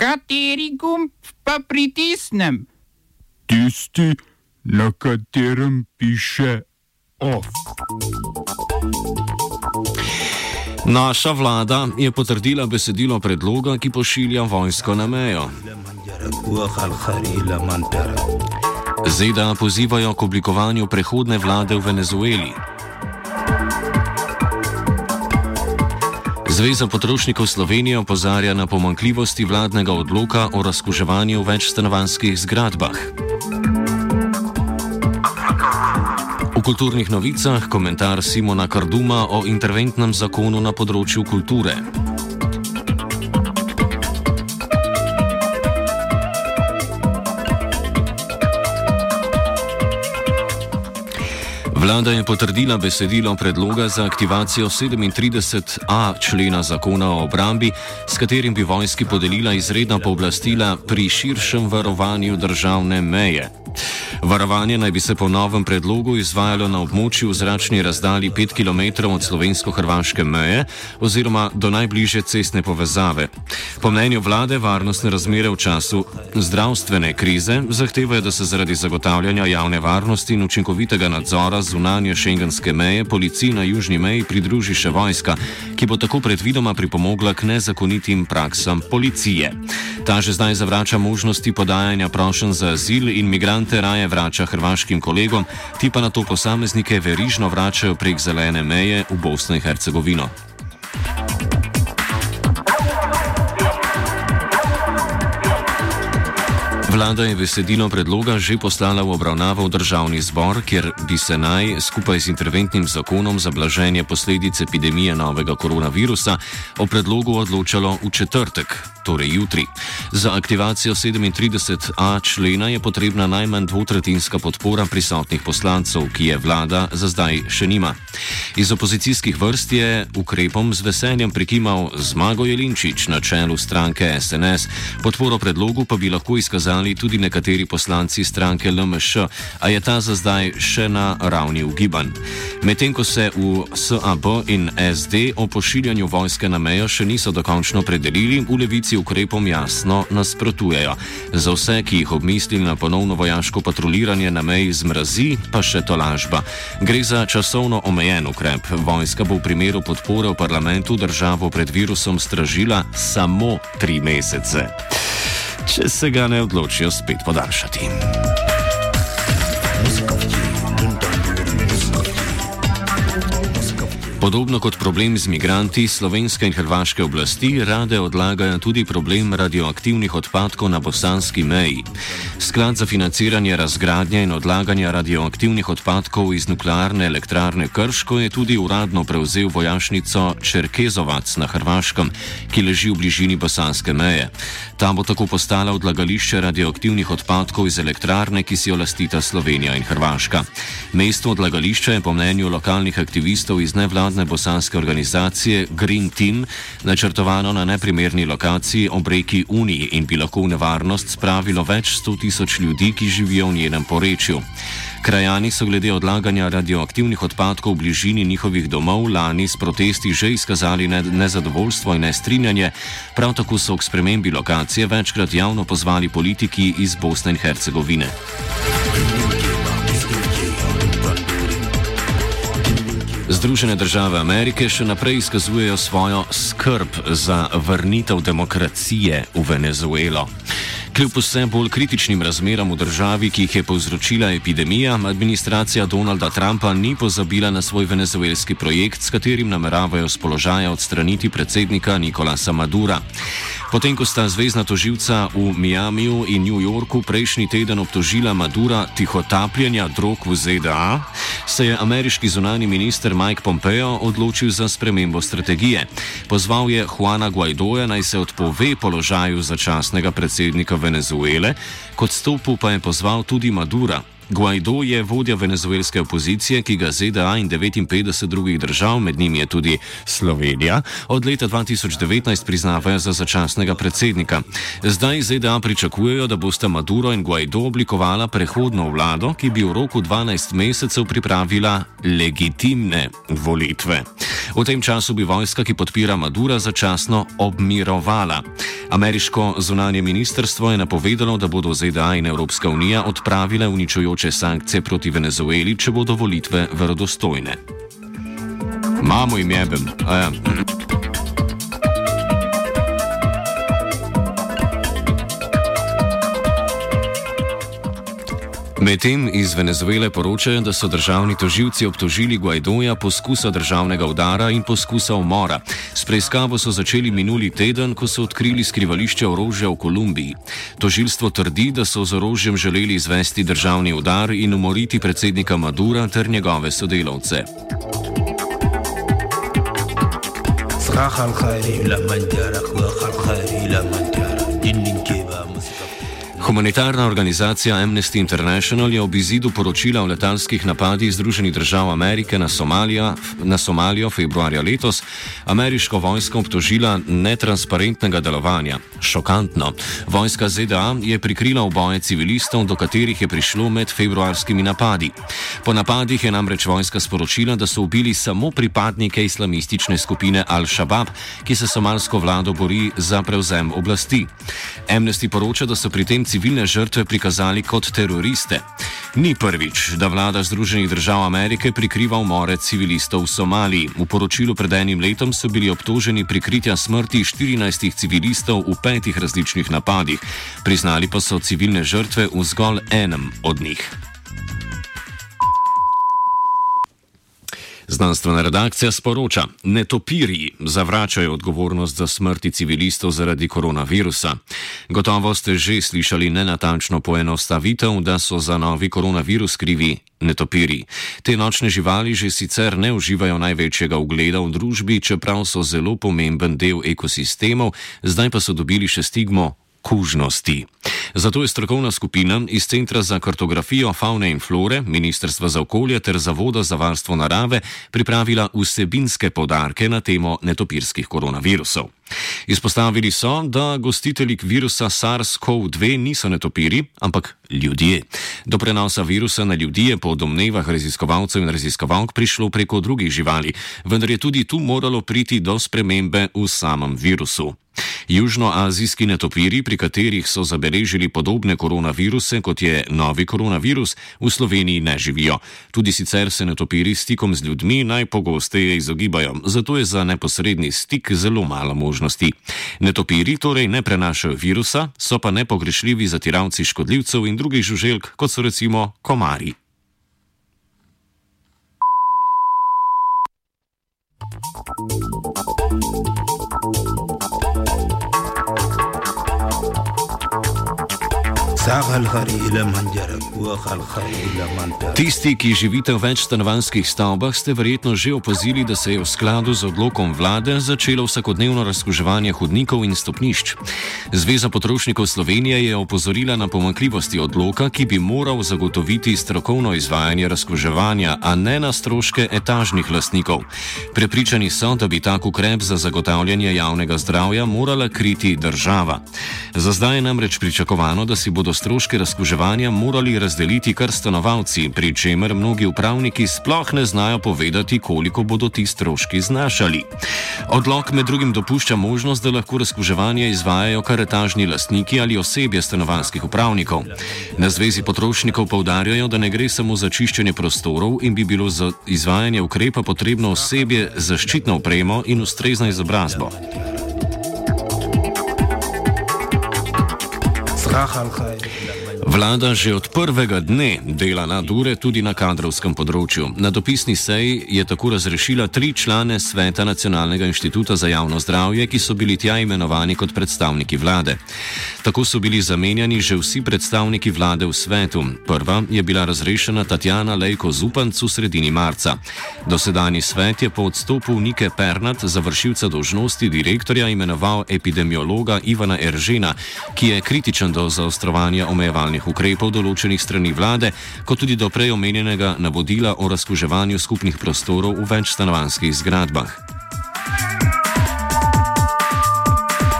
Kateri gumb pa pritisnem? Tisti, na katerem piše OF. Naša vlada je potrdila besedilo predloga, ki pošilja vojsko na mejo. ZDA pozivajo k oblikovanju prehodne vlade v Venezueli. Zveza potrošnikov Slovenije opozarja na pomankljivosti vladnega odloka o razkuževanju v večstanovanskih zgradbah. V kulturnih novicah komentar Simona Karduma o interventnem zakonu na področju kulture. Vlada je potrdila besedilo predloga za aktivacijo 37a člena zakona o obrambi, s katerim bi vojski podelila izredna pooblastila pri širšem varovanju državne meje. Varovanje naj bi se po novem predlogu izvajalo na območju v zračni razdalji 5 km od slovensko-hrvaške meje oziroma do najbližje cestne povezave. Po mnenju vlade varnostne razmere v času zdravstvene krize zahtevajo, da se zaradi zagotavljanja javne varnosti in učinkovitega nadzora zunanje šengenske meje policiji na južni meji pridruži še vojska, ki bo tako predvidoma pripomogla k nezakonitim praksam policije. Ta že zdaj zavrača možnosti podajanja prošen za azil in migrante raje vrača hrvaškim kolegom, ti pa na to posameznike verižno vračajo prek zelene meje v Bosno in Hercegovino. Vlada je besedilo predloga že poslala v obravnavo v državni zbor, kjer bi se naj skupaj z interventnim zakonom za blaženje posledic epidemije novega koronavirusa o predlogu odločalo v četrtek, torej jutri. Za aktivacijo 37a člena je potrebna najmanj dvotretinska podpora prisotnih poslancev, ki je vlada za zdaj še nima. Iz opozicijskih vrst je ukrepom z veseljem prikimal Zmago Jelinčič na čelu stranke SNS, podporo predlogu pa bi lahko izkazali podpisali tudi nekateri poslanci stranke LMŠ, a je ta za zdaj še na ravni ugibanj. Medtem ko se v SAB in SD o pošiljanju vojske na mejo še niso dokončno predelili, v levici ukrepom jasno nasprotujejo. Za vse, ki jih obmislili na ponovno vojaško patroliranje na meji zmrazi, pa še to lažba. Gre za časovno omejen ukrep. Vojska bo v primeru podpore v parlamentu državo pred virusom stražila samo tri mesece če se ga ne odločijo spet podaljšati. Podobno kot problem z migranti, slovenske in hrvaške oblasti rade odlagajo tudi problem radioaktivnih odpadkov na bosanski meji. Sklad za financiranje razgradnje in odlaganja radioaktivnih odpadkov iz nuklearne elektrarne Krško je tudi uradno prevzel vojašnico Čerkezovac na Hrvaškem, ki leži v bližini bosanske meje. Ta bo tako postala odlagališče radioaktivnih odpadkov iz elektrarne, ki si jo lastita Slovenija in Hrvaška. Mesto odlagališča je po mnenju lokalnih aktivistov iz nevladnih nevladne bosanske organizacije Green Team načrtovano na neprimerni lokaciji ob reki Uniji in bi lahko v nevarnost spravilo več sto tisoč ljudi, ki živijo v njenem porečju. Krajani so glede odlaganja radioaktivnih odpadkov v bližini njihovih domov lani s protesti že izkazali nezadovoljstvo in nestrinjanje, prav tako so k spremembi lokacije večkrat javno pozvali politiki iz Bosne in Hercegovine. Združene države Amerike še naprej izkazujejo svojo skrb za vrnitev demokracije v Venezuelo. Kljub vse bolj kritičnim razmeram v državi, ki jih je povzročila epidemija, administracija Donalda Trumpa ni pozabila na svoj venezuelski projekt, s katerim nameravajo z položaja odstraniti predsednika Nikolasa Madura. Potem, ko sta zvezdna toživca v Miamiju in New Yorku prejšnji teden obtožila Madura tihotapljenja drog v ZDA, se je ameriški zunani minister Mike Pompeo odločil za spremembo strategije. Pozval je Juana Guaidoja naj se odpove položaju začasnega predsednika Venezuele, kot stopu pa je pozval tudi Madura. Guaido je vodja venezuelske opozicije, ki ga ZDA in 59 drugih držav, med njimi je tudi Slovenija, od leta 2019 priznavajo za začasnega predsednika. Zdaj ZDA pričakujejo, da bosta Maduro in Guaido oblikovala prehodno vlado, ki bi v roku 12 mesecev pripravila legitimne volitve. V tem času bi vojska, ki podpira Madura, začasno obmirovala. Ameriško zunanje ministrstvo je napovedalo, da bodo ZDA in Evropska unija odpravile uničujoče sankcije proti Venezueli, če bodo volitve verodostojne. Mamo jim jebem. Ja. Medtem iz Venezuele poročajo, da so državni toživci obtožili Guaidoja poskusa državnega udara in poskusa umora. S preiskavo so začeli minuli teden, ko so odkrili skrivališče orožja v Kolumbiji. Tožilstvo trdi, da so z orožjem želeli izvesti državni udar in umoriti predsednika Madura ter njegove sodelavce. صراحة الخير لا من جارك والخير لا من Humanitarna organizacija Amnesty International je ob izidu poročila o letalskih napadih Združenih držav Amerike na, Somalija, na Somalijo februarja letos ameriško vojsko obtožila netransparentnega delovanja. Šokantno. Vojska ZDA je prikrila oboje civilistov, do katerih je prišlo med februarskimi napadi. Po napadih je namreč vojska sporočila, da so ubili samo pripadnike islamistične skupine Al-Shabaab, ki se somalsko vlado bori za prevzem oblasti. Amnesty poroča, da so pri tem civilne žrtve prikazali kot teroriste. Ni prvič, da vlada Združenih držav Amerike prikriva umore civilistov v Somaliji. V poročilu pred enim letom so bili obtoženi prikritja smrti 14 civilistov v petih različnih napadih, priznali pa so civilne žrtve v zgolj enem od njih. Znanstvena redakcija sporoča: Netopirji zavračajo odgovornost za smrti civilistov zaradi koronavirusa. Gotovo ste že slišali nenatančno poenostavitev, da so za novi koronavirus krivi netopirji. Te nočne živali že sicer ne uživajo največjega ugleda v družbi, čeprav so zelo pomemben del ekosistemov, zdaj pa so dobili še stigmo kužnosti. Zato je strokovna skupina iz Centra za kartografijo faune in flore, Ministrstva za okolje ter Zavoda za varstvo narave pripravila vsebinske podarke na temo netopirskih koronavirusov. Izpostavili so, da gostitelji virusa SARS-CoV-2 niso netopiri, ampak ljudje. Do prenosa virusa na ljudi je po domnevah raziskovalcev in raziskovalk prišlo preko drugih živali, vendar je tudi tu moralo priti do spremembe v samem virusu. Južnoazijski netopiri, pri katerih so zabeležili podobne koronaviruse kot je novi koronavirus, v Sloveniji ne živijo. Tudi sicer se netopiri stikom z ljudmi najpogosteje izogibajo, zato je za neposredni stik zelo malo možnosti. Netopiri torej ne prenašajo virusa, so pa nepogrešljivi zatiravci škodljivcev in drugih žuželk, kot so recimo komari. Tisti, ki živite v več stanovanjskih stavbah, ste verjetno že opazili, da se je v skladu z odlokom vlade začelo vsakodnevno razkuževanje hodnikov in stopnišč. Zveza potrošnikov Slovenije je opozorila na pomakljivosti odloka, ki bi moral zagotoviti strokovno izvajanje razkuževanja, a ne na stroške etažnih lastnikov. Prepričani so, da bi tak ukrep za zagotavljanje javnega zdravja morala kriti država. Za zdaj je namreč pričakovano, da si bodo stroške razkuževanja morali razdeliti kar stanovalci, pri čemer mnogi upravniki sploh ne znajo povedati, koliko bodo ti stroški znašali. Odlog med drugim dopušča možnost, da lahko razkuževanje izvajajo kar etažni lastniki ali osebje stanovanjskih upravnikov. Na Zvezi potrošnikov povdarjajo, da ne gre samo za čiščenje prostorov in bi bilo za izvajanje ukrepa potrebno osebje zaščitno opremo in ustrezno izobrazbo. Vlada že od prvega dne dela na dure tudi na kadrovskem področju. Na dopisni seji je tako razrešila tri člane sveta Nacionalnega inštituta za javno zdravje, ki so bili tja imenovani kot predstavniki vlade. Tako so bili zamenjani že vsi predstavniki vlade v svetu. Prva je bila razrešena Tatjana Lejko Zupanc v sredini marca. Dosedani svet je po odstopu Nike Pernat, završilca dožnosti direktorja, imenoval epidemiologa Ivana Eržena, ki je kritičen do zaostrovanja omejevalnih varčevalnih ukrepov določenih strani vlade, kot tudi do prej omenjenega navodila o razkuževanju skupnih prostorov v večstanovanskih zgradbah.